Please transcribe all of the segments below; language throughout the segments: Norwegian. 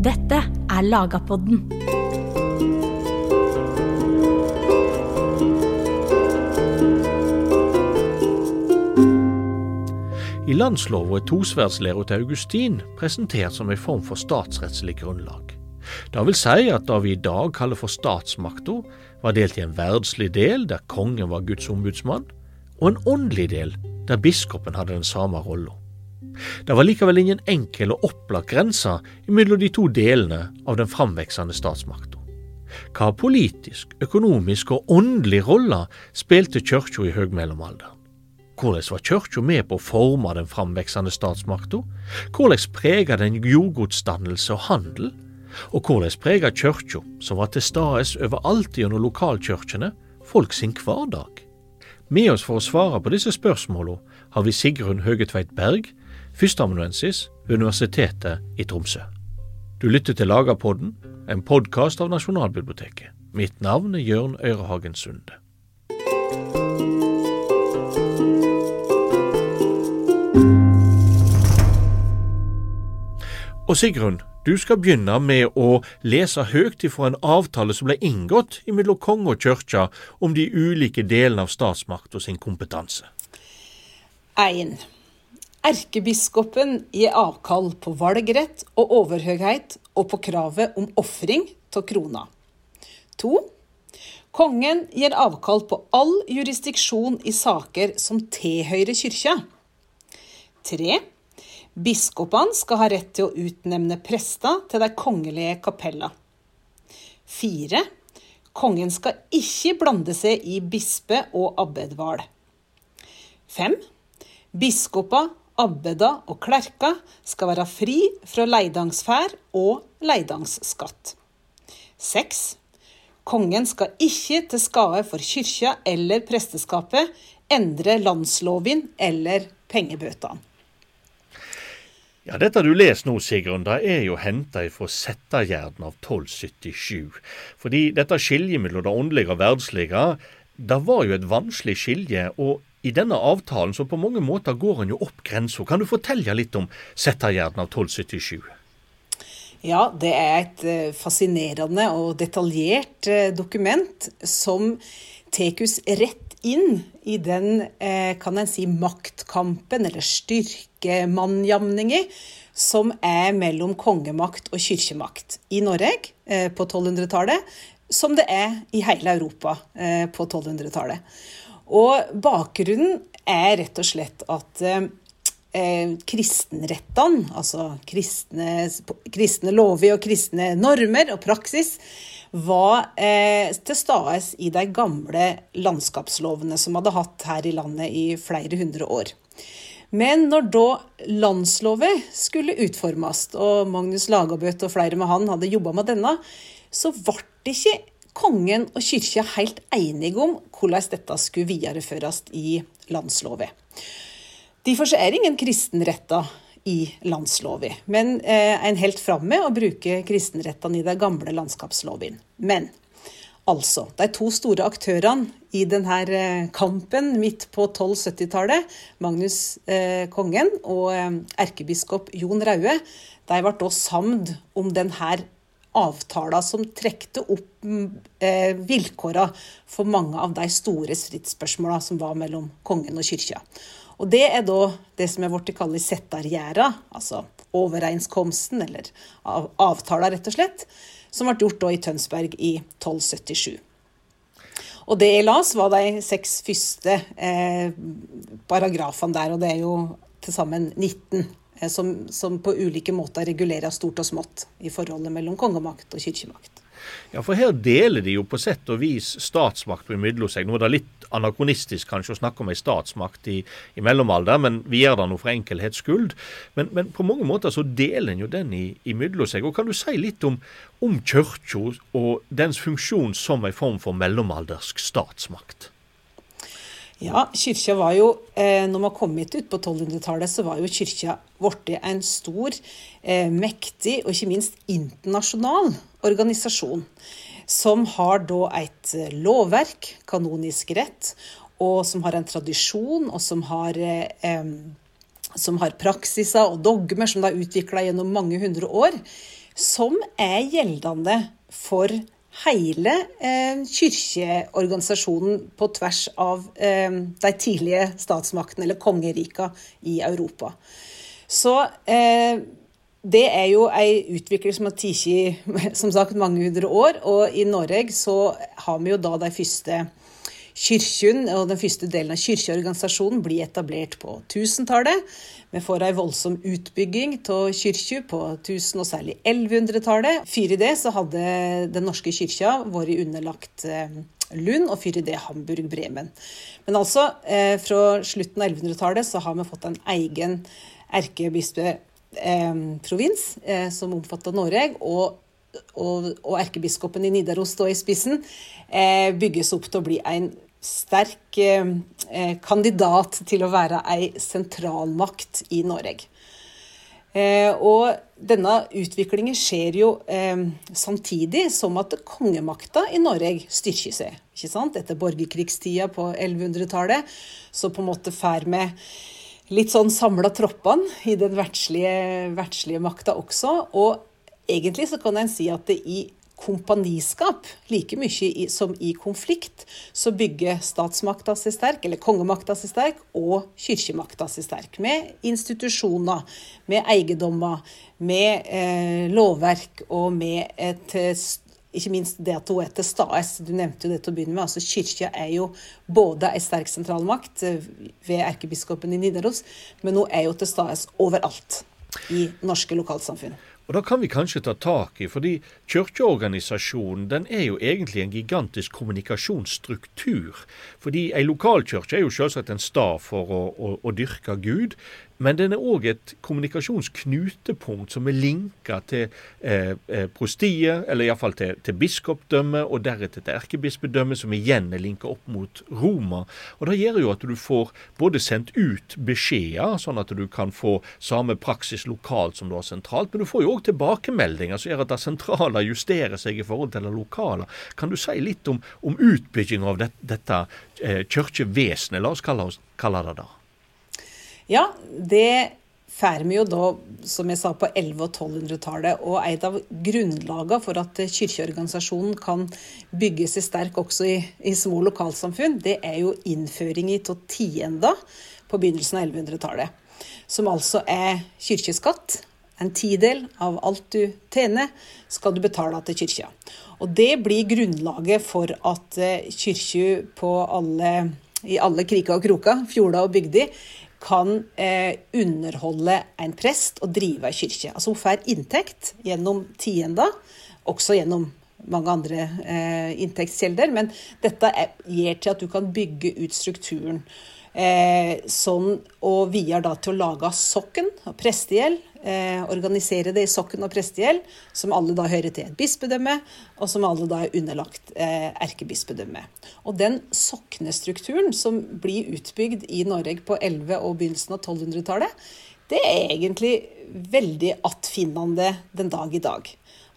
Dette er Lagapodden. I landslova er tosverdslæra til Augustin presentert som ei form for statsrettslig grunnlag. Det vil si at det vi i dag kaller for statsmakta, var delt i en verdslig del, der kongen var Guds ombudsmann, og en åndelig del, der biskopen hadde den samme rolla. Det var likevel ingen enkel og opplagt grense mellom de to delene av den framveksende statsmakta. Hva politisk, økonomisk og åndelig rolle spilte kirka i høgmellomalderen? Hvordan var kirka med på å forme den framveksende statsmakta? Hvordan prega den jordgodsdannelse og handel? Og hvordan prega kirka, som var til stades overalt gjennom lokalkirkene, folk sin hverdag? Med oss for å svare på disse spørsmålene har vi Sigrun Høgetveit Berg, førsteamanuensis ved Universitetet i Tromsø. Du lytter til Lagerpodden, en podkast av Nasjonalbiblioteket. Mitt navn er Jørn Øyrehagen Sunde. Og Sigrun, du skal begynne med å lese høyt ifra en avtale som ble inngått mellom konge og kirke om de ulike delene av statsmakta sin kompetanse. 1. Erkebiskopen gir avkall på valgrett og overhøyhet og på kravet om ofring av krona. 2. Kongen gir avkall på all jurisdiksjon i saker som tilhører kyrkja. 3. Biskopene skal ha rett til å utnevne prester til de kongelige kapella. 4. Kongen skal ikke blande seg i bispe- og abbedval. 5. Biskoper, abbeder og Klerka skal være fri fra leidangsferd og leidangsskatt. 6. Kongen skal ikke til skade for kyrkja eller presteskapet endre landsloven eller pengebøtene. Ja, Dette du leser nå, Sigrun, det er jo henta fra Settergjerden av 1277. Fordi dette skiljet mellom det åndelige og verdslige, det var jo et vanskelig skilje. og i denne avtalen så på mange måter går en jo opp grensa. Kan du fortelle litt om Settergjerden av 1277? Ja, det er et eh, fascinerende og detaljert eh, dokument som tar oss rett inn i den, eh, kan en si, maktkampen, eller styrkemannjamninga, som er mellom kongemakt og kirkemakt i Norge på 1200-tallet, som det er i hele Europa på 1200-tallet. Og bakgrunnen er rett og slett at eh, kristenrettene, altså kristne, kristne lover og kristne normer og praksis, var eh, til stede i de gamle landskapslovene som hadde hatt her i landet i flere hundre år. Men når da landslovet skulle utformes, og Magnus Lagabøte og flere med han hadde jobba med denne, så ble det ikke kongen og kyrkja helt enige om hvordan dette skulle videreføres i landsloven. Derfor er det ingen kristenretter i landsloven, men eh, en helt fram med å bruke kristenrettene i de gamle landskapsloven. Men altså, de to store aktørene i denne eh, kampen midt på 1270-tallet, Magnus eh, kongen og eh, erkebiskop Jon Raue, de ble da samd om denne avtaler som trekte opp eh, vilkåra for mange av de store stridsspørsmåla som var mellom kongen og kyrkja. Og Det er da det som er blitt kalt settargjerda, altså overenskomsten, eller av, avtaler, rett og slett, som ble gjort da i Tønsberg i 1277. Og det jeg las, var de seks første eh, paragrafene der, og det er jo til sammen 19 Eh, som, som, på ulike måter regulerer stort og smått i forholdet mellom kongemakt og kirkemakt. Ja, for her deler de jo på sett og vis statsmakt imellom seg. Nå er det litt anakronistisk kanskje å snakke om ei statsmakt i, i mellomalder, men vi gjør det nå for enkelhets skyld. Men, men, på mange måter så deler en jo den i, imellom seg. Og Kan du si litt om, om kirka og dens funksjon som ei form for mellomaldersk statsmakt? Ja, kyrkja var jo, eh, når man kom hit ut på 1200-tallet, så var jo kyrkja blitt en stor, eh, mektig og ikke minst internasjonal organisasjon. Som har da et eh, lovverk, kanonisk rett, og som har en tradisjon, og som har, som har praksiser og dogmer som de har utvikla gjennom mange hundre år som er gjeldende for hele eh, kirkeorganisasjonen på tvers av eh, de tidlige statsmaktene, eller kongerika, i Europa. Så eh, det er jo ei utvikling som har tatt som mange hundre år. Og i Norge så har vi jo da de første Kirken og den første delen av kirkeorganisasjonen blir etablert på 1000-tallet. Vi får ei voldsom utbygging av kirka på 1000- og særlig 1100-tallet. Før i det så hadde Den norske kyrkja vært underlagt eh, Lund, og før i det Hamburg-Bremen. Men altså, eh, fra slutten av 1100-tallet så har vi fått en egen erkebispeprovins eh, som omfatter Norge. og og, og erkebiskopen i Nidaros står i spissen, eh, bygges opp til å bli en sterk eh, eh, kandidat til å være ei sentralmakt i Norge. Eh, og denne utviklingen skjer jo eh, samtidig som at kongemakta i Norge styrker seg. ikke sant? Etter borgerkrigstida på 1100-tallet så på en måte fær vi litt sånn samla troppene i den verdslige, verdslige makta også. Og egentlig så kan en si at det i kompaniskap, like mye som i konflikt, så bygger statsmakta seg sterk, eller kongemakta seg sterk, og kirkemakta seg sterk. Med institusjoner, med eiendommer, med eh, lovverk og med et ikke minst det at hun er til stades. Du nevnte jo det til å begynne med. altså Kirka er jo både en sterk sentralmakt eh, ved erkebiskopen i Nidaros, men hun er jo til stades overalt i norske lokalsamfunn. Og Da kan vi kanskje ta tak i, fordi kirkeorganisasjonen den er jo egentlig en gigantisk kommunikasjonsstruktur. Fordi ei lokalkirke er jo selvsagt en stad for å, å, å dyrke Gud, men den er òg et kommunikasjonsknutepunkt som er linka til eh, eh, prostiet, eller iallfall til, til biskopdømmet, og deretter til erkebispedømmet, som igjen er linka opp mot Roma. Og Det gjør jo at du får både sendt ut beskjeder, sånn at du kan få samme praksis lokalt som du har sentralt, men du får jo òg tilbakemeldinger som gjør at det sentrale justerer seg i forhold til det lokale. Kan du si litt om, om utbygginga av det, dette eh, kirkevesenet, la oss kalle, oss, kalle det det? Ja, det får vi jo da, som jeg sa, på 1100- og 1200-tallet. Og et av grunnlagene for at kirkeorganisasjonen kan bygge seg sterk også i, i små lokalsamfunn, det er jo innføring av tienda på begynnelsen av 1100-tallet. Som altså er kirkeskatt. En tidel av alt du tjener, skal du betale til kirka. Og det blir grunnlaget for at kirka i alle kriker og kroker, fjorder og bygder, kan eh, underholde en prest og drive ei kirke. Altså hun får inntekt gjennom tienda, også gjennom mange andre eh, inntektskilder, men dette er, gir til at du kan bygge ut strukturen. Eh, sånn, og vi er da til å lage sokken og prestegjeld eh, organisere det i sokken og prestegjeld, som alle da hører til et bispedømme, og som alle da er underlagt eh, erkebispedømme. Og den soknestrukturen som blir utbygd i Norge på 1100- og begynnelsen av 1200-tallet, det er egentlig veldig attfinnende den dag i dag.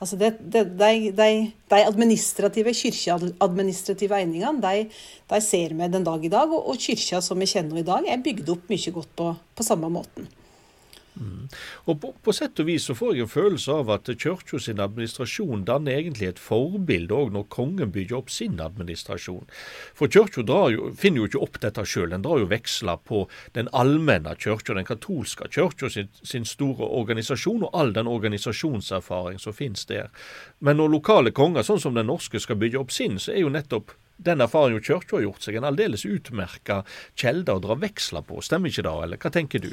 Altså det, det, de, de, de, administrative, kirkeadministrative einingene de, de, ser vi den dag i dag, og, og kyrkja som vi kjenner i dag, er bygd opp mye godt på, på samme måten. Mm. Og på, på, sett og vis så får jeg en følelse av at kirka sin administrasjon danner egentlig et forbilde òg når kongen bygger opp sin administrasjon. For kirka finner jo ikke opp dette sjøl, den drar jo veksler på den allmenne kirka, den katolske kirka sin, sin, store organisasjon og all den organisasjonserfaring som finnes der. Men når lokale konger, sånn som den norske, skal bygge opp sin, så er jo nettopp den erfaringen kirka har gjort seg en aldeles utmerka kjelde å dra veksler på. Stemmer ikke det, eller hva tenker du?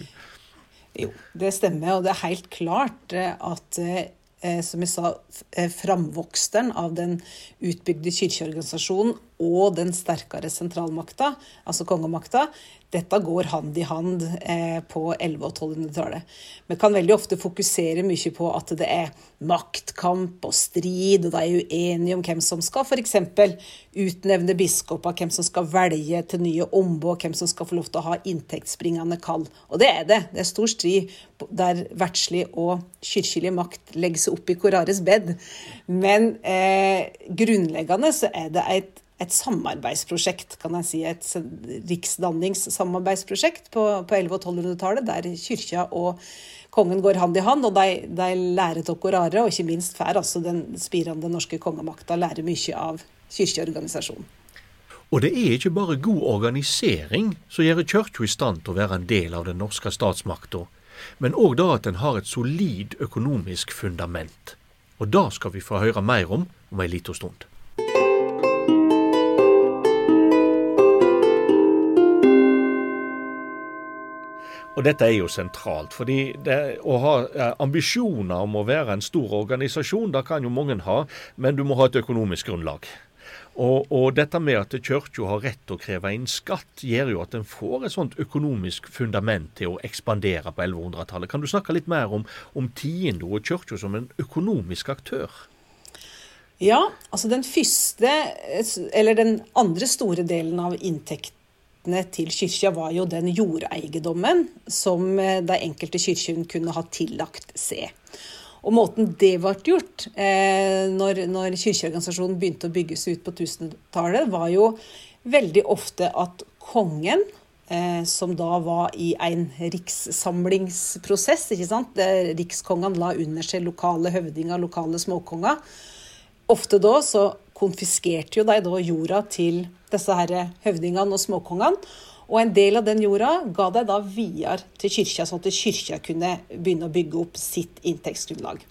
Jo, det stemmer. Og det er helt klart eh, at eh, som jeg sa, framvoksteren framvoksten av den utbygde kirkeorganisasjonen og den sterkere sentralmakta, altså kongemakta, dette går hand i hand eh, på 1100- og 1200-tallet. Vi kan veldig ofte fokusere mye på at det er maktkamp og strid, og de er uenige om hvem som skal f.eks. utnevne biskoper, hvem som skal velge til nye ombud, hvem som skal få lov til å ha inntektsbringende kall. Og det er det. Det er stor strid der verdslig og kirkelig makt legger seg opp i Korares bed. Men eh, grunnleggende så er det et et samarbeidsprosjekt, kan jeg si. Et riksdanningssamarbeidsprosjekt på, på 1100- og 1200-tallet, der kyrkja og kongen går hand i hand, og de, de lærer av hverandre, og ikke minst får altså den spirende norske kongemakta lære mye av kirkeorganisasjonen. Og det er ikke bare god organisering som gjør Kirka i stand til å være en del av den norske statsmakta, men òg da at den har et solid økonomisk fundament. Og det skal vi få høre mer om om ei lita stund. Og dette er jo sentralt, fordi det, å ha ambisjoner om å være en stor organisasjon, det kan jo mange ha, men du må ha et økonomisk grunnlag. Og, og dette med at Kirka har rett til å kreve inn skatt, gjør jo at en får et sånt økonomisk fundament til å ekspandere på 1100-tallet. Kan du snakke litt mer om, om tiende og Kirka som en økonomisk aktør? Ja, altså den første, eller den andre store delen av inntekten inntektene til kyrkja var jo den jordeiendommen som eh, de enkelte kyrkjene kunne ha tillagt seg. Og måten det ble gjort eh, når, når kirkeorganisasjonen begynte å bygges ut på 1000-tallet, var jo veldig ofte at kongen, eh, som da var i en rikssamlingsprosess ikke sant? Rikskongene la under seg lokale høvdinger, lokale småkonger. Ofte da så konfiskerte jo da jorda til disse her høvdingene og småkongene. Og en del av den jorda ga de da videre til kyrkja, sånn at kyrkja kunne begynne å bygge opp sitt inntektsgrunnlag.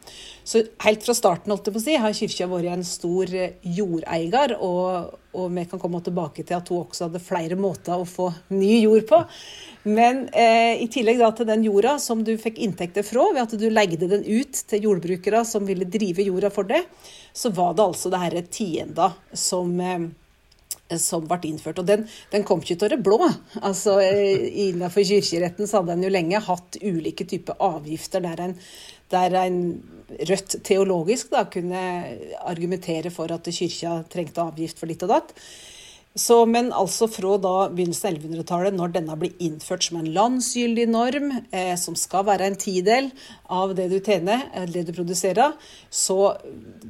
Så helt fra starten si, har kyrkja vært en stor jordeier, og, og, vi kan komme tilbake til at hun også hadde flere måter å få ny jord på. Men eh, i tillegg da til den jorda som du fikk inntekter fra ved at du legde den ut til jordbrukere som ville drive jorda for det, så var det altså det dette tienda som eh, som ble innført. Og den, den kom ikke til å være blå. Altså, Innenfor kirkeretten så hadde en jo lenge hatt ulike typer avgifter der en, der en rødt teologisk da, kunne argumentere for at kyrkja trengte avgift for litt og datt. Så, men altså fra da begynnelsen av 1100-tallet, når denne blir innført som en landsgyldig norm, eh, som skal være en tidel av det du tjener, det du produserer, så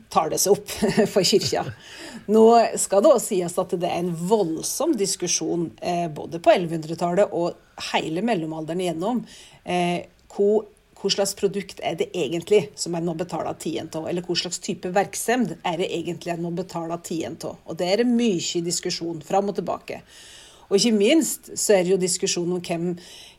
tar det seg opp for kirka. Nå skal det også sies at det er en voldsom diskusjon eh, både på 1100-tallet og hele mellomalderen igjennom. Eh, hvor hva slags produkt er det egentlig som en må betale tiden av? Eller hva slags type virksomhet er det egentlig en må betale tiden av? Og det er mye diskusjon fram og tilbake. Og ikke minst så er det jo diskusjon om hvem,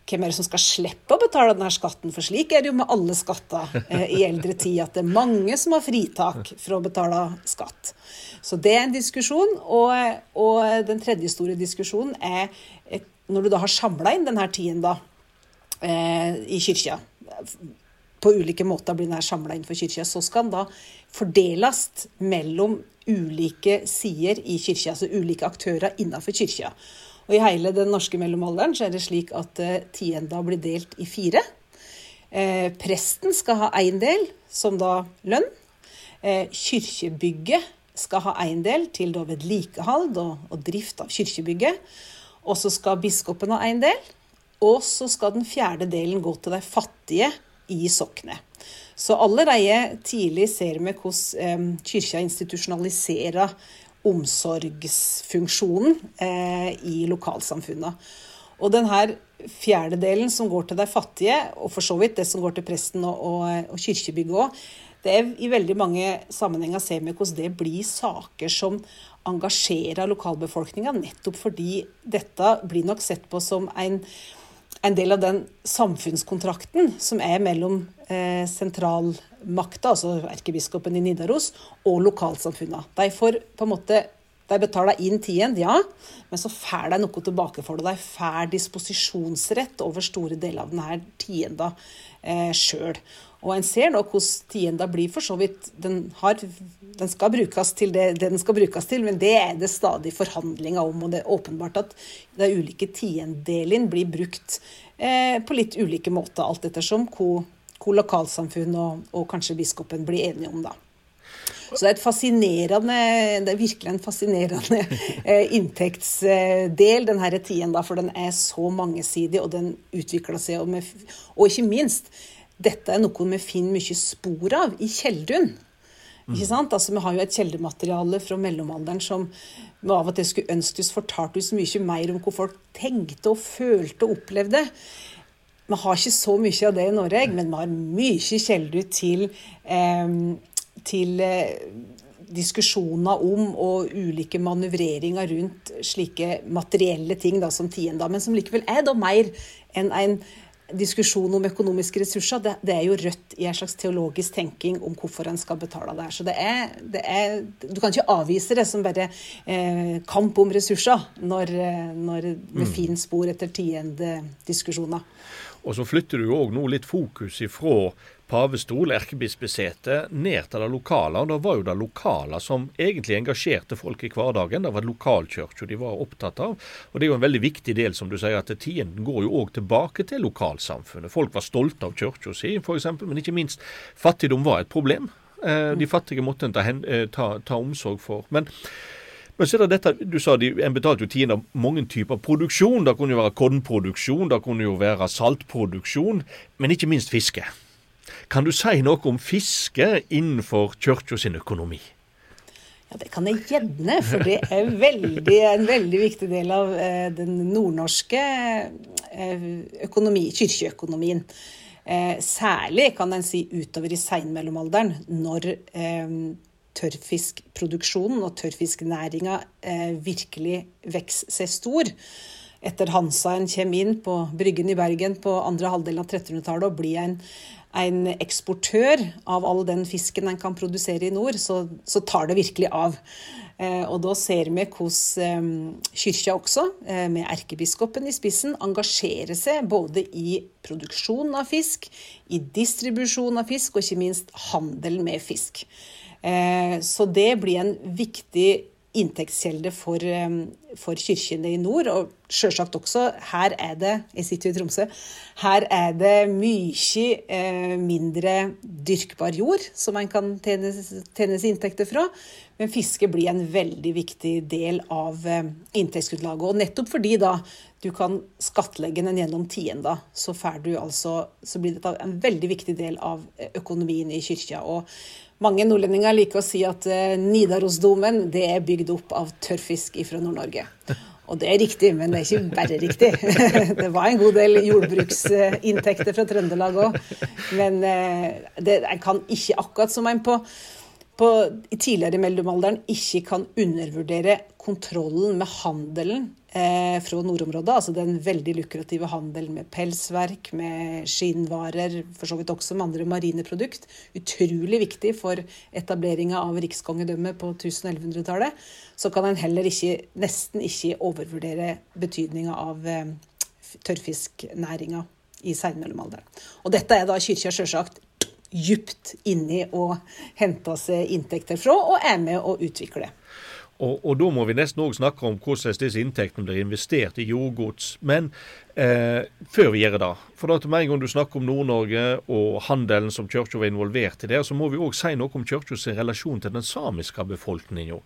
hvem er det som skal slippe å betale denne skatten. For slik er det jo med alle skatter eh, i eldre tid, at det er mange som har fritak for å betale skatt. Så det er en diskusjon. Og, og den tredje store diskusjonen er når du da har samla inn denne tienda eh, i kyrkja på ulike måter blir den samla innenfor kirka, så skal den da fordeles mellom ulike sider i kyrkja, altså ulike aktører innenfor kyrkja. Og I hele den norske mellomalderen så er det slik at eh, tienda blir delt i fire. Eh, presten skal ha én del, som da lønn. Eh, kirkebygget skal ha én del til da vedlikehold og, og drift av kirkebygget. Og så skal biskopen ha én del. Og så skal den fjerde delen gå til de fattige i soknet. Så allerede tidlig ser vi hvordan kirka institusjonaliserer omsorgsfunksjonen eh, i lokalsamfunnet. Og denne fjerde delen som går til de fattige, og for så vidt det som går til presten og, og, og kirkebygget òg, det er i veldig mange sammenhenger ser vi hvordan det blir saker som engasjerer lokalbefolkninga, nettopp fordi dette blir nok sett på som en en del av den samfunnskontrakten som er mellom eh, sentralmakta, altså erkebiskopen i Nidaros, og lokalsamfunna. De får på en måte de betaler inn tiden, ja, men så får de noe tilbake for det. De får disposisjonsrett over store deler av denne tienda eh, sjøl. Og en ser nå hvordan tienda blir for så vidt den, har, den skal brukes til det, det, den skal brukes til, men det er det stadig forhandlinger om. Og det er åpenbart at de ulike tiendelene blir brukt eh, på litt ulike måter, alt ettersom hvor, hvor lokalsamfunn og, og, kanskje biskopen blir enige om, da. Så det er, et fascinerende, det er virkelig en fascinerende eh, inntektsdel, denne tienda, for den er så mangesidig, og den utvikler seg. Og, med, og ikke minst, dette er noe vi finner mye spor av i Kjeldun. Ikke sant? Altså, vi har jo et kjeldemateriale fra mellomalderen som vi av og til skulle ønske oss fortalte oss mye mer om hvor folk tenkte og følte og opplevde. vi har ikke så mye av det i Norge, men vi har mye kilder til, eh, til eh, diskusjoner om og ulike manøvreringer rundt slike materielle ting da, som tienda, men som likevel er da mer enn en diskusjon om økonomiske ressurser. Det, det, er jo rødt i en slags teologisk tenking om hvorfor en skal betale det her. Så det er, det er, Du kan ikke avvise det som bare eh, kamp om ressurser når, eh, når med mm. fin spor etter tiende diskusjoner. Og så flytter du jo òg nå litt fokus ifra pavestol, erkebispesete, ned til det lokale. Og det var jo det lokale som egentlig engasjerte folk i hverdagen. Det var lokalkirka de var opptatt av. Og det er jo en veldig viktig del, som du sier, at tienden går jo òg tilbake til lokalsamfunnet. Folk var stolte av kirka si, f.eks., men ikke minst fattigdom var et problem. Eh, de fattige måtte en ta, eh, ta, ta omsorg for. Men men så er det dette, du sa de, En betalte jo tiende av mange typer produksjon. Det kunne jo være kornproduksjon, det kunne jo være saltproduksjon, men ikke minst fiske. Kan du si noe om fiske innenfor kirka sin økonomi? Ja, Det kan jeg gjerne, for det er veldig, en veldig viktig del av eh, den nordnorske eh, økonomi, kirkeøkonomien. Eh, særlig kan en si utover i seinmellomalderen, når eh, tørrfiskproduksjonen og tørrfisknæringa virkelig vokser seg stor. Etter Hansaen kommer inn på Bryggen i Bergen på andre halvdel av 1300-tallet og blir en en eksportør av all den fisken en kan produsere i nord, så, så tar det virkelig av. Eh, og da ser vi hvordan eh, kyrkja også, eh, med erkebiskopen i spissen, engasjerer seg både i produksjon av fisk, i distribusjon av fisk og ikke minst handel med fisk. Eh, så det blir en viktig inntektskilde for, for kirkene i nord. Og sjølsagt også, her er det Jeg sitter i Tromsø. Her er det mye eh, mindre dyrkbar jord som man kan tjene, tjene inntekter fra. Men fiske blir en veldig viktig del av eh, inntektsgrunnlaget. Og nettopp fordi da du kan skattlegge den gjennom tienda, så, altså, så blir dette en veldig viktig del av økonomien i kyrkja. Og mange nordlendinger liker å si at uh, Nidarosdomen det er bygd opp av tørrfisk fra Nord-Norge. Og det er riktig, men det er ikke bare riktig. det var en god del jordbruksinntekter fra Trøndelag òg. Men det, jeg kan ikke, akkurat som en på, på tidligere mellomalderen, ikke kan undervurdere kontrollen med handelen eh, fra nordområdet. Altså den veldig lukrative handelen med pelsverk, med skinnvarer, for så vidt også med andre marine produkt. Utrolig viktig for etableringa av rikskongedømmet på 1100-tallet. Så kan en heller ikke, nesten ikke overvurdere betydninga av eh, tørrfisknæringa i seinmellomalderen. Og dette er da kyrkja sjølsagt djupt inni og henter seg inntekter fra, og er med å utvikle. Og, og, da må vi nesten òg snakke om hvordan disse inntektene blir investert i jordgods. Men eh, før vi gjør det, for da til med en gang du snakker om Nord-Norge og handelen som kirka var involvert i der, så må vi òg si noe om kirkas relasjon til den samiske befolkninga.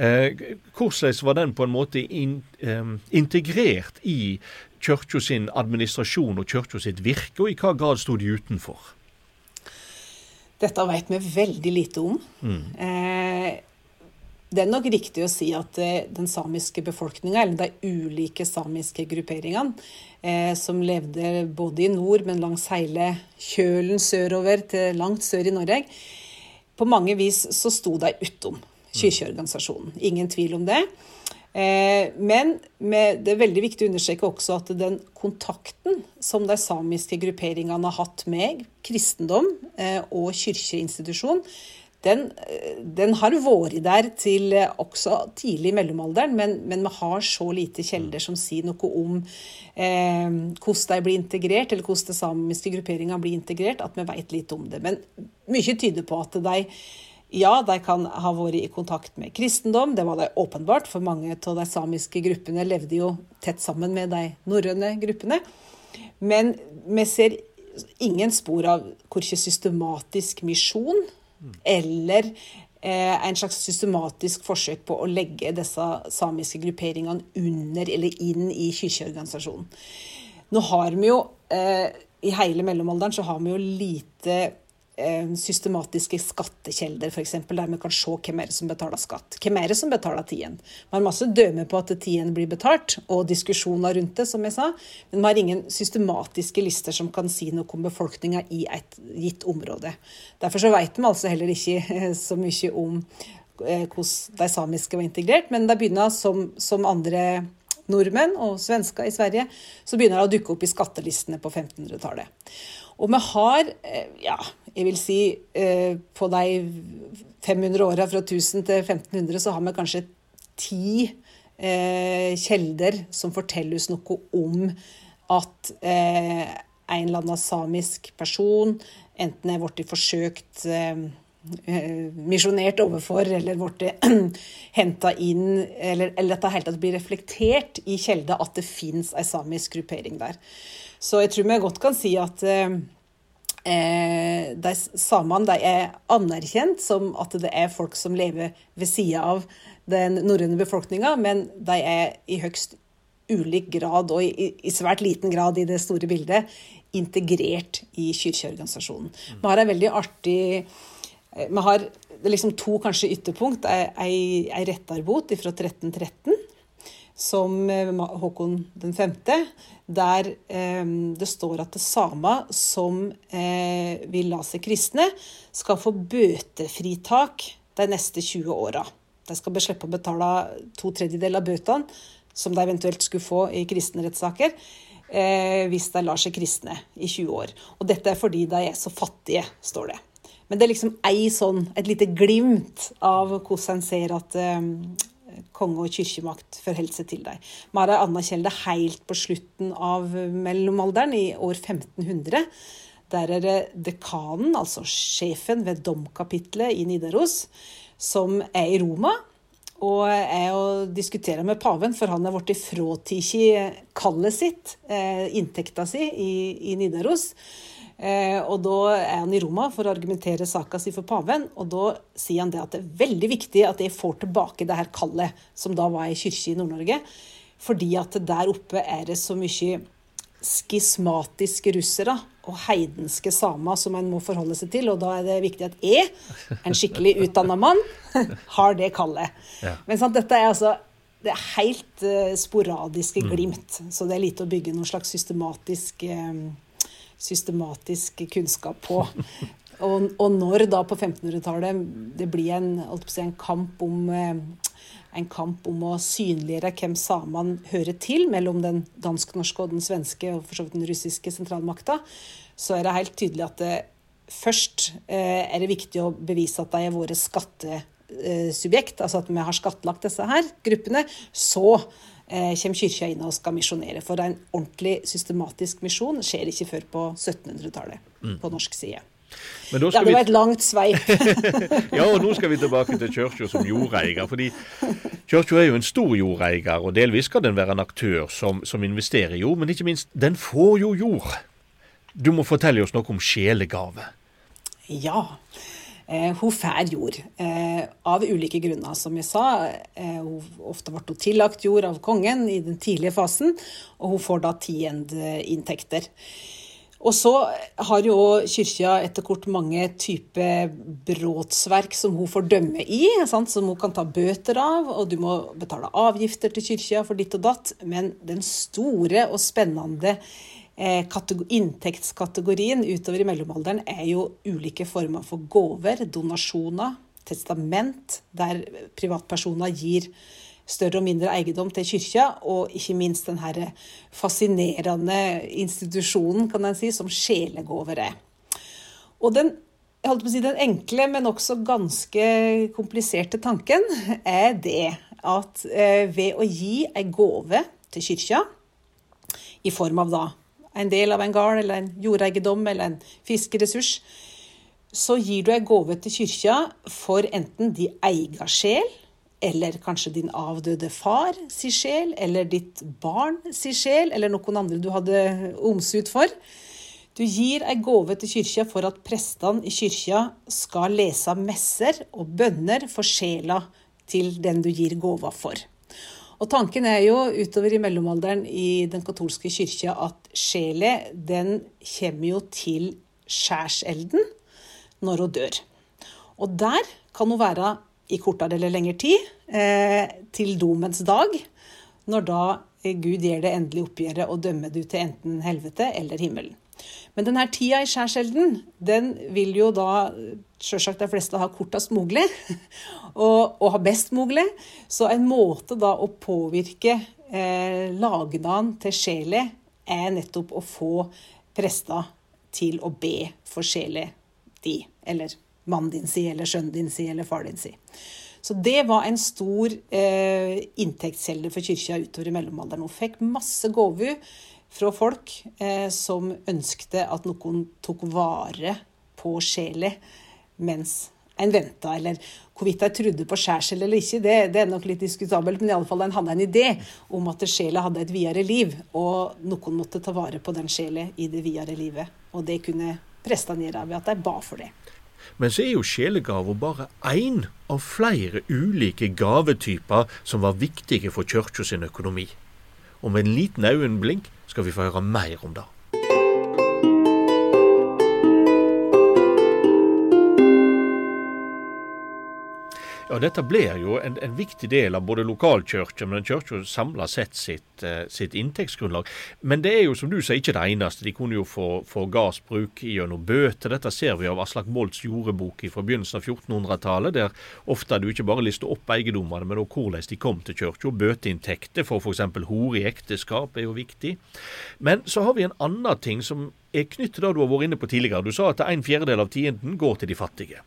Eh, hvordan var den på en måte in, eh, integrert i kirka sin administrasjon og kirka sitt virke, og i hva grad sto de utenfor? Dette vet vi veldig lite om. Mm. Eh, det er nok riktig å si at eh, den samiske befolkninga, eller de ulike samiske grupperingene, eh, som levde både i nord, men langs hele kjølen sørover til langt sør i Norge, på mange vis så sto de utom kirkeorganisasjonen. Ingen tvil om det. Eh, men det er veldig viktig å understreke også at den kontakten som de samiske grupperingene har hatt med kristendom eh, og kirkeinstitusjon, den, den, har vært der til også tidlig i mellomalderen, men, men, vi har så lite kjelder som sier noe om eh, hvordan de blir integrert, eller hvordan de samiske grupperinga blir integrert, at vi vet lite om det. Men mye tyder på at de ja, de kan ha vært i kontakt med kristendom, det var det åpenbart, for mange av de samiske gruppene levde jo tett sammen med de norrøne gruppene. Men vi ser ingen spor av korkje systematisk misjon eller eh, en slags systematisk forsøk på å legge disse samiske grupperingene under eller inn i kirkeorganisasjonen. Nå har vi jo, eh, I hele mellomalderen så har vi jo lite systematiske skattekjelder, f.eks., der vi kan se hvem er det som betaler skatt. Hvem er det som betaler tiden? Vi har masse dømme på at tiden blir betalt, og diskusjoner rundt det, som jeg sa. Men vi har ingen systematiske lister som kan si noe om befolkninga i et gitt område. Derfor så vet vi altså heller ikke eh, så mye om eh, hvordan de samiske var integrert, men det begynner som, som andre nordmenn og svensker i Sverige, så begynner det å dukke opp i skattelistene på 1500-tallet. Og vi har, eh, ja, jeg vil si eh, på de 500 åra fra 1000 til 1500, så har vi kanskje ti eh, kjelder som forteller oss noe om at eh, en eller annen samisk person enten er blitt forsøkt misjonert overfor, eller blitt henta inn, eller, eller at det hele tatt blir reflektert i Kjelde at det fins ei samisk gruppering der. Så jeg tror vi godt kan si at de samene de er anerkjent som at det er folk som lever ved sida av den norrøne befolkninga, men de er i høgst ulik grad, og i, i, svært liten grad i det store bildet, integrert i kirkeorganisasjonen. Vi har en veldig artig Eh, vi har liksom to kanskje ytterpunkt. Ei, ei rettarbot fra 1313 som eh, Håkon 5., der eh, det står at det samer som eh, vil la seg kristne, skal få bøtefritak de neste 20 åra. De skal slippe å betale to tredjedeler av bøtene som de eventuelt skulle få i kristne rettssaker, hvis de lar seg kristne i 20 år. Og dette er fordi de er så fattige, står det. Men det er liksom ei sånn, et lite glimt av hvordan en ser at konge og kirkemakt forholdt seg til dem. Mara anerkjenner det helt på slutten av mellomalderen, i år 1500. Der er det dekanen, altså sjefen ved domkapitlet i Nidaros, som er i Roma. Og er og diskuterer med paven, for han er blitt fratatt kallet sitt, eh, inntekta si, i, i Nidaros. Eh, og da er han i Roma for å argumentere saka si for paven, og da sier han det at det er veldig viktig at jeg får tilbake det her kallet, som da var i kirke i Nord-Norge, fordi at der oppe er det så mye skismatiske russere og heidenske samer som en må forholde seg til, og da er det viktig at jeg, en skikkelig utdanna mann, har det kallet. Ja. Men sant, dette er altså det er helt uh, sporadiske mm. glimt, mm. så det er lite å bygge noen slags systematisk um, systematisk kunnskap på. Og, og når da på 1500-tallet det blir en, en, kamp om, eh, en kamp om å synliggjøre hvem samene hører til, mellom den dansk-norske og den svenske og for så vidt den russiske sentralmakta, så er det helt tydelig at det, først eh, er det viktig å bevise at de er våre skattesubjekt, altså at vi har skattlagt disse her gruppene. Så Eh, kommer kirka inn og skal misjonere. For en ordentlig systematisk misjon skjer ikke før på 1700-tallet mm. på norsk side. ja, det var et langt sveip. ja, og nå skal vi tilbake til kirka som jordeier. fordi Kirka er jo en stor jordeier, og delvis skal den være en aktør som, som investerer i jord. Men ikke minst, den får jo jord. Du må fortelle oss noe om sjelegave. Ja. Eh, hun får jord, eh, av ulike grunner, som jeg sa. Eh, hun ofte ble hun tillagt jord av kongen i den tidlige fasen, og hun får da tiendeinntekter. Og så har jo kyrkja etter hvert mange typer brotsverk som hun får dømme i, sant? som hun kan ta bøter av, og du må betale avgifter til kyrkja for ditt og datt. Men den store og spennende inntektskategorien utover i mellomalderen er jo ulike former for gaver, donasjoner, testament, der privatpersoner gir større og mindre eiendom til kyrkja, og ikke minst den her fascinerende institusjonen kan en si, som sjelegaver er. Og den, si, den enkle, men også ganske kompliserte tanken er det at eh, ved å gi ei gave til kyrkja, i form av da en del av en gard eller en jordeiendom eller en fiskeressurs, så gir du ei gave til kyrkja for enten din egen sjel, eller kanskje din avdøde far si sjel, eller ditt barn si sjel, eller noen andre du hadde omsut for. Du gir ei gave til kyrkja for at prestene i kyrkja skal lese messer og bønner for sjela til den du gir gåva for. Og tanken er jo utover i mellomalderen i den katolske kyrkja at sjela, den kommer jo til skjærselden når hun dør. Og der kan hun være i kortere eller lengre tid, eh, til domens dag, når da Gud gir det endelige oppgjøret og dømmer du til enten helvete eller himmelen. Men denne tida i skjærselden, den vil jo da sjølsagt de fleste ha kortest mulig, og, og, ha best mulig. Så en måte da å påvirke eh, lagnaden til sjela er nettopp å få prester til å be for sjela di, eller mannen din si, eller sønnen din si, eller far din si. Så det var en stor eh, inntektskilde for kyrkja utover i mellomalderen. Hun fikk masse gaver fra folk eh, som ønskte at noen tok vare på sjela mens en venta, eller hvorvidt de trodde på skjærsel eller ikke, det, det, er nok litt diskutabelt, men iallfall en hadde en idé om at sjela hadde et videre liv, og noen måtte ta vare på den sjela i det videre livet. Og det kunne prestene gjøre ved at de ba for det. Men så er jo sjelegaver bare én av flere ulike gavetyper som var viktige for kirka sin økonomi. Og med en liten øyenblink skal vi få høre mer om det. Ja, Dette blir jo en, en, viktig del av både lokalkirka, men kirka samla sett sitt, uh, sitt, inntektsgrunnlag. Men det er jo som du sier ikke det eneste. De kunne jo få, få gassbruk gjennom bøter. Dette ser vi av Aslak Molds jordebok fra begynnelsen av 1400-tallet, der ofte du ikke bare lister opp eiendommene, men også hvordan de kom til kirka. Bøteinntekter for f.eks. hore i ekteskap er jo viktig. Men så har vi en annen ting som er knyttet til det du har vært inne på tidligere. Du sa at en fjerdedel av tienden går til de fattige.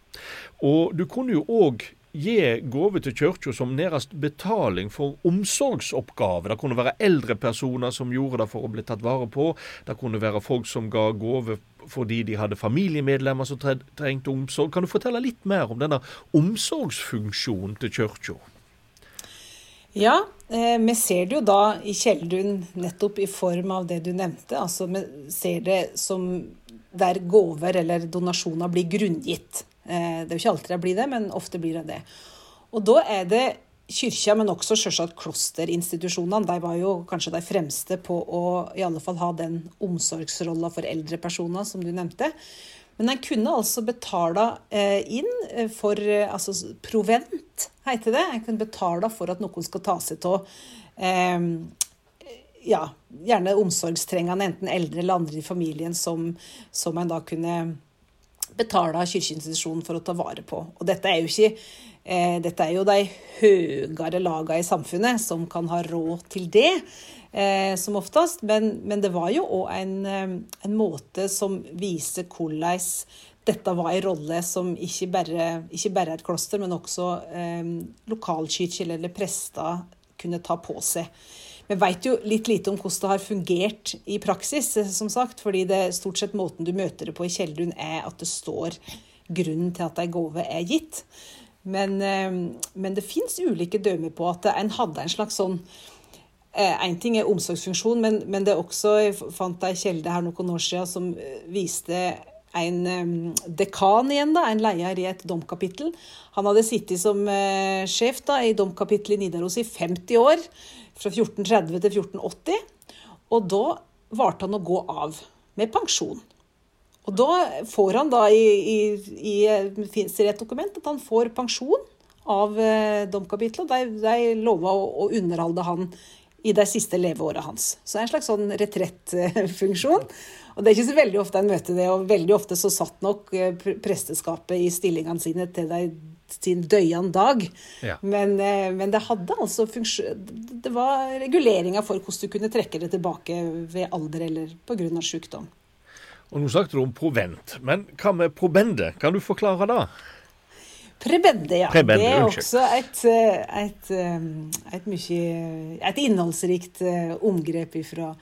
Og du kunne jo òg gi gave til kirka som nærmest betaling for omsorgsoppgaver. Det kunne være eldre personer som gjorde det for å bli tatt vare på. Det kunne være folk som ga gave fordi de hadde familiemedlemmer som trengte omsorg. Kan du fortelle litt mer om denne omsorgsfunksjonen til kirka? Ja, eh, vi ser det jo da i Kjeldun nettopp i form av det du nevnte. Altså vi ser det som der gaver eller donasjoner blir grunngitt. Eh, det er jo ikke alltid det blir det, men ofte blir det det. Og da er det kyrkja, men også selvsagt klosterinstitusjonene. De var jo kanskje de fremste på å i alle fall ha den omsorgsrolla for eldre personer, som du nevnte. Men en kunne altså betale eh, inn eh, for altså provent, heter det. En kunne betale for at noen skal ta seg av ja, gjerne omsorgstrengende, enten eldre eller andre i familien, som, som en da kunne betale av kirkeinstitusjonen for å ta vare på. Og dette er jo ikke eh, dette er jo de høyere lagene i samfunnet som kan ha råd til det, eh, som oftest. Men, men, det var jo òg en, eh, en, måte som viser hvordan dette var en rolle som ikke bare, ikke bare et kloster, men også eh, lokalkirke eller prester kunne ta på seg. Vi veit jo litt lite om hvordan det har fungert i praksis, som sagt. Fordi det er stort sett måten du møter det på i Kjeldrun, er at det står grunnen til at ei gave er gitt. Men, eh, men det fins ulike dømmer på at en hadde en slags sånn Én eh, ting er omsorgsfunksjon, men, men det er også Jeg fant ei kjelde her noen år siden som eh, viste en dekan igjen, da, en leder i et domkapittel. Han hadde sittet som sjef da, i domkapittelet i Nidaros i 50 år fra 1430 til 1480. Og da valgte han å gå av med pensjon. Og da får han da i, i, i det et dokument at han får pensjon av eh, domkapitlet. De, de lova å, å, underholde han i de siste leveåra hans. Så det er en slags sånn retrettfunksjon. Og det er ikke så veldig ofte en møter det, og veldig ofte så satt nok eh, presteskapet i stillingene sine til de sin døyan dag. Ja. Men, eh, men, det hadde altså Det var reguleringa for hvordan du kunne trekke det tilbake ved alder eller pga. sykdom. Og Nå snakket du om provent, men hva med probende? Kan du forklare det? Prebende, ja. Prebende, det er også et, eh, et, eh, et, mye, et innholdsrikt omgrep fra,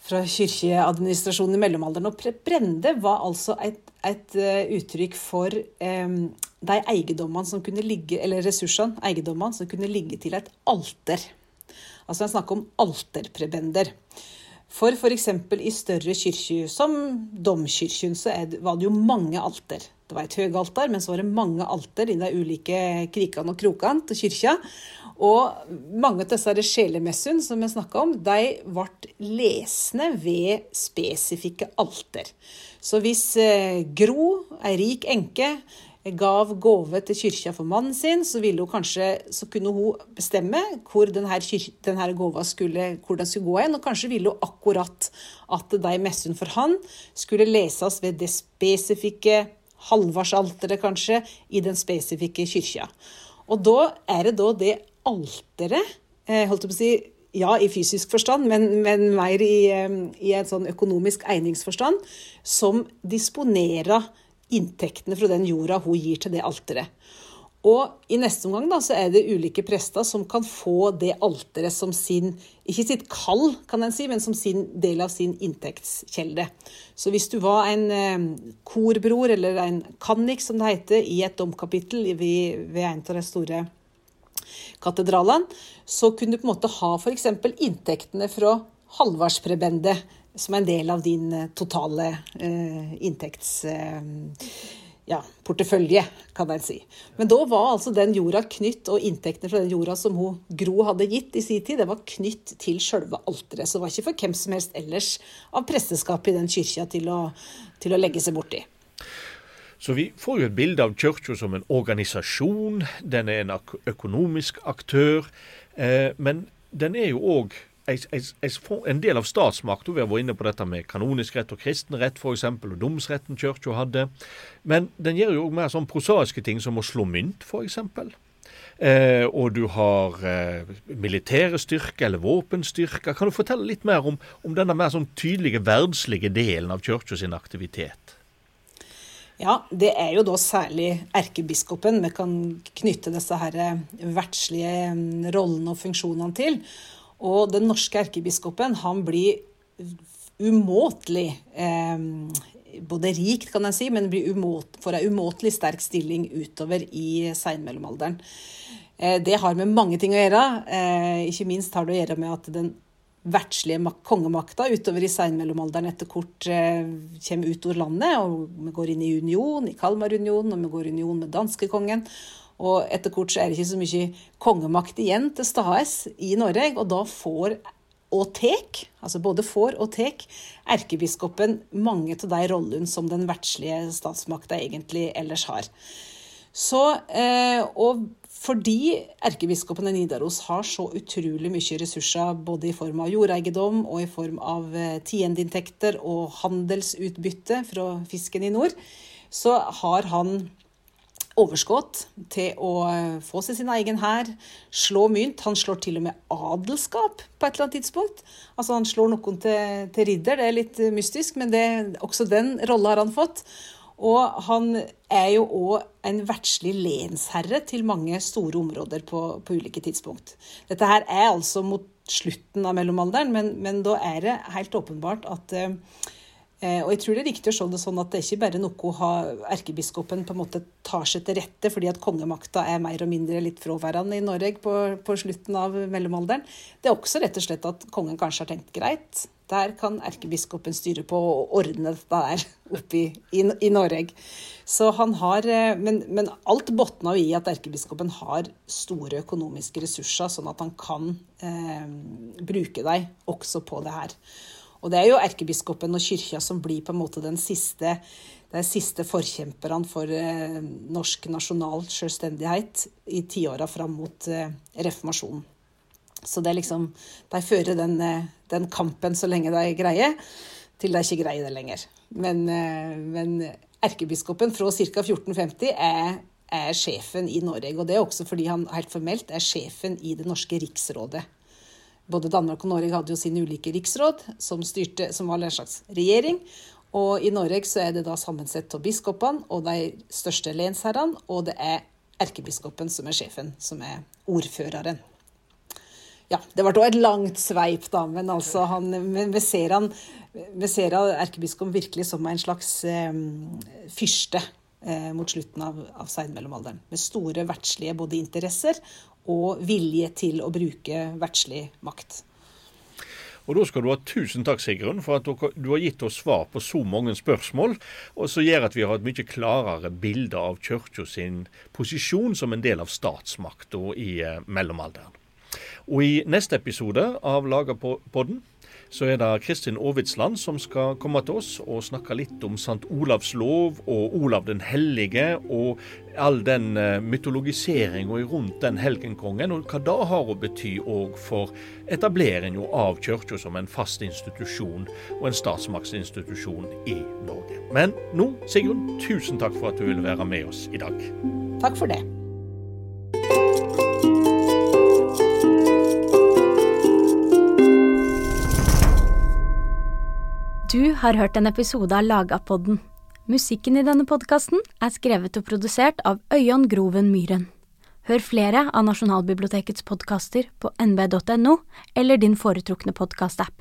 fra kirkeadministrasjonen i mellomalderen. Og prebende var altså et, et uttrykk for de eiendommene som kunne ligge, eller ressursene, eiendommene som kunne ligge til et alter. Altså jeg snakker om alterprebender. For f.eks. i større kirker, som domkirken, så var det jo mange alter. Det var et høyalter, men så var det mange alter i de ulike krikene og krokene til kyrkja. Og mange av disse sjelemessene som vi snakka om, de ble lesne ved spesifikke alter. Så hvis eh, Gro, ei rik enke, gav gave til kyrkja for mannen sin, så, kanskje, så kunne hun bestemme hvor denne, denne gava skulle, skulle gå hen. Og kanskje ville hun akkurat at de messene for han skulle leses ved det spesifikke halvårsalteret, kanskje, i den spesifikke kyrkja. Og da er det da det alteret, eh, holdt jeg på å si, ja, i fysisk forstand, men, men mer i, eh, i, en sånn økonomisk egningsforstand, som disponerer inntektene fra den jorda hun gir til det alteret. Og i neste omgang da, så er det ulike prester som kan få det alteret som sin Ikke sitt kall, kan en si, men som sin del av sin inntektskjelde. Så hvis du var en eh, korbror, eller en kannik, som det heter, i et domkapittel ved, ved en av de store katedralene, så kunne du på en måte ha f.eks. inntektene fra halvårsprebendet som en del av din eh, totale eh, inntekts... Eh, ja, portefølje, kan en si. Men da var altså den jorda knytt, og inntektene fra den jorda som hun Gro hadde gitt i sin tid, det var knytt til sjølve alteret. Så det var ikke for hvem som helst ellers av presteskapet i den kyrkja til til å legge seg borti. Så vi får jo et bilde av kirka som en organisasjon. Den er en økonomisk aktør. Eh, men den er jo òg en del av statsmakta. Vi har vært inne på dette med kanonisk rett og kristen rett f.eks., og domsretten kirka hadde. Men den gjør jo òg mer sånn prosaiske ting som å slå mynt, f.eks. Eh, og du har eh, militære styrker eller våpenstyrker. Kan du fortelle litt mer om, om denne mer sånn tydelige verdslige delen av kirka sin aktivitet? Ja, det er jo da særlig erkebiskopen vi kan knytte disse her vertslige verdslige mm, rollene og funksjonene til. Og den norske erkebiskopen han blir umåtelig eh, både rikt, kan jeg si, men umåt, får en umåtelig sterk stilling utover i seinmellomalderen. Eh, det har med mange ting å gjøre. Eh, ikke minst har det å gjøre med at den verdslige kongemakta utover i seinmellomalderen etter kort eh, kommer ut over landet. og Vi går inn i union, i Kalmarunionen, og vi går i union med danskekongen. Og etter kort så er det ikke så mye kongemakt igjen til stades i Norge, og da får og tek, altså både får og tek, erkebiskopen mange av de rollene som den verdslige statsmakta egentlig ellers har. Så, eh, og fordi erkebiskopen i Nidaros har så utrolig mye ressurser, både i form av jordeiendom og i form av eh, tiendeinntekter og handelsutbytte fra fisken i nord, så har han overskudd til å eh, få seg sin egen hær, slå mynt. Han slår til og med adelskap på et eller annet tidspunkt. Altså Han slår noen til, til ridder, det er litt eh, mystisk, men det, også den rolla har han fått. Og han er jo òg en verdslig lensherre til mange store områder på, på, ulike tidspunkt. Dette her er altså mot slutten av mellomalderen, men, men da er det helt åpenbart at eh, og jeg tror det er riktig å se det sånn at det er ikke bare noe ha erkebiskopen på en måte tar seg til rette fordi at kongemakta er mer og mindre litt fraværende i Norge på, på, slutten av mellomalderen. Det er også rett og slett at kongen kanskje har tenkt greit, der kan erkebiskopen styre på og ordne dette der oppe i, i, i Norge. Så han har, eh, men, men alt botner i at erkebiskopen har store økonomiske ressurser, sånn at han kan eh, bruke dem også på det her. Og det er jo erkebiskopen og kyrkja som blir på en måte den siste, de siste forkjemperne for eh, norsk nasjonal selvstendighet i tiåra fram mot eh, reformasjonen. Så det er liksom De fører den, eh, den, kampen så lenge de greier, til de ikke greier det lenger. Men, eh, men erkebiskopen fra ca. 1450 er, er sjefen i Norge. Og det er også fordi han helt formelt er sjefen i det norske riksrådet. Både Danmark og Norge hadde jo sine ulike riksråd, som, styrte, som var en slags regjering. Og i Norge så er det da sammensett av biskopene og de største lensherrene, og det er erkebiskopen som er sjefen, som er ordføreren. Ja, det var da et langt sveip, da, men altså han vi ser han ser erkebiskopen virkelig som en slags eh, fyrste mot slutten av, av seinmellomalderen. Med store verdslige både interesser og vilje til å bruke verdslig makt. Og da skal du ha tusen takk, Sigrun, for at du har gitt oss svar på så mange spørsmål, og som gjør at vi har et mye klarere bilde av kirka sin posisjon som en del av statsmakta i eh, mellomalderen. Og i neste episode av Lagerpodden så er det Kristin Aavitsland som skal komme til oss og snakke litt om St. Olavs lov og Olav den hellige, og all den uh, mytologiseringa rundt den helgenkongen, og hva det har å bety òg for etableringa av kirka som en fast institusjon og en statsmaktsinstitusjon i Norge. Men nå, Sigrun, tusen takk for at du ville være med oss i dag. Takk for det. Du har hørt en episode av Lagapodden. Musikken i denne podkasten er skrevet og produsert av Øyan Groven Myhren. Hør flere av Nasjonalbibliotekets podkaster på nb.no eller din foretrukne podkastapp.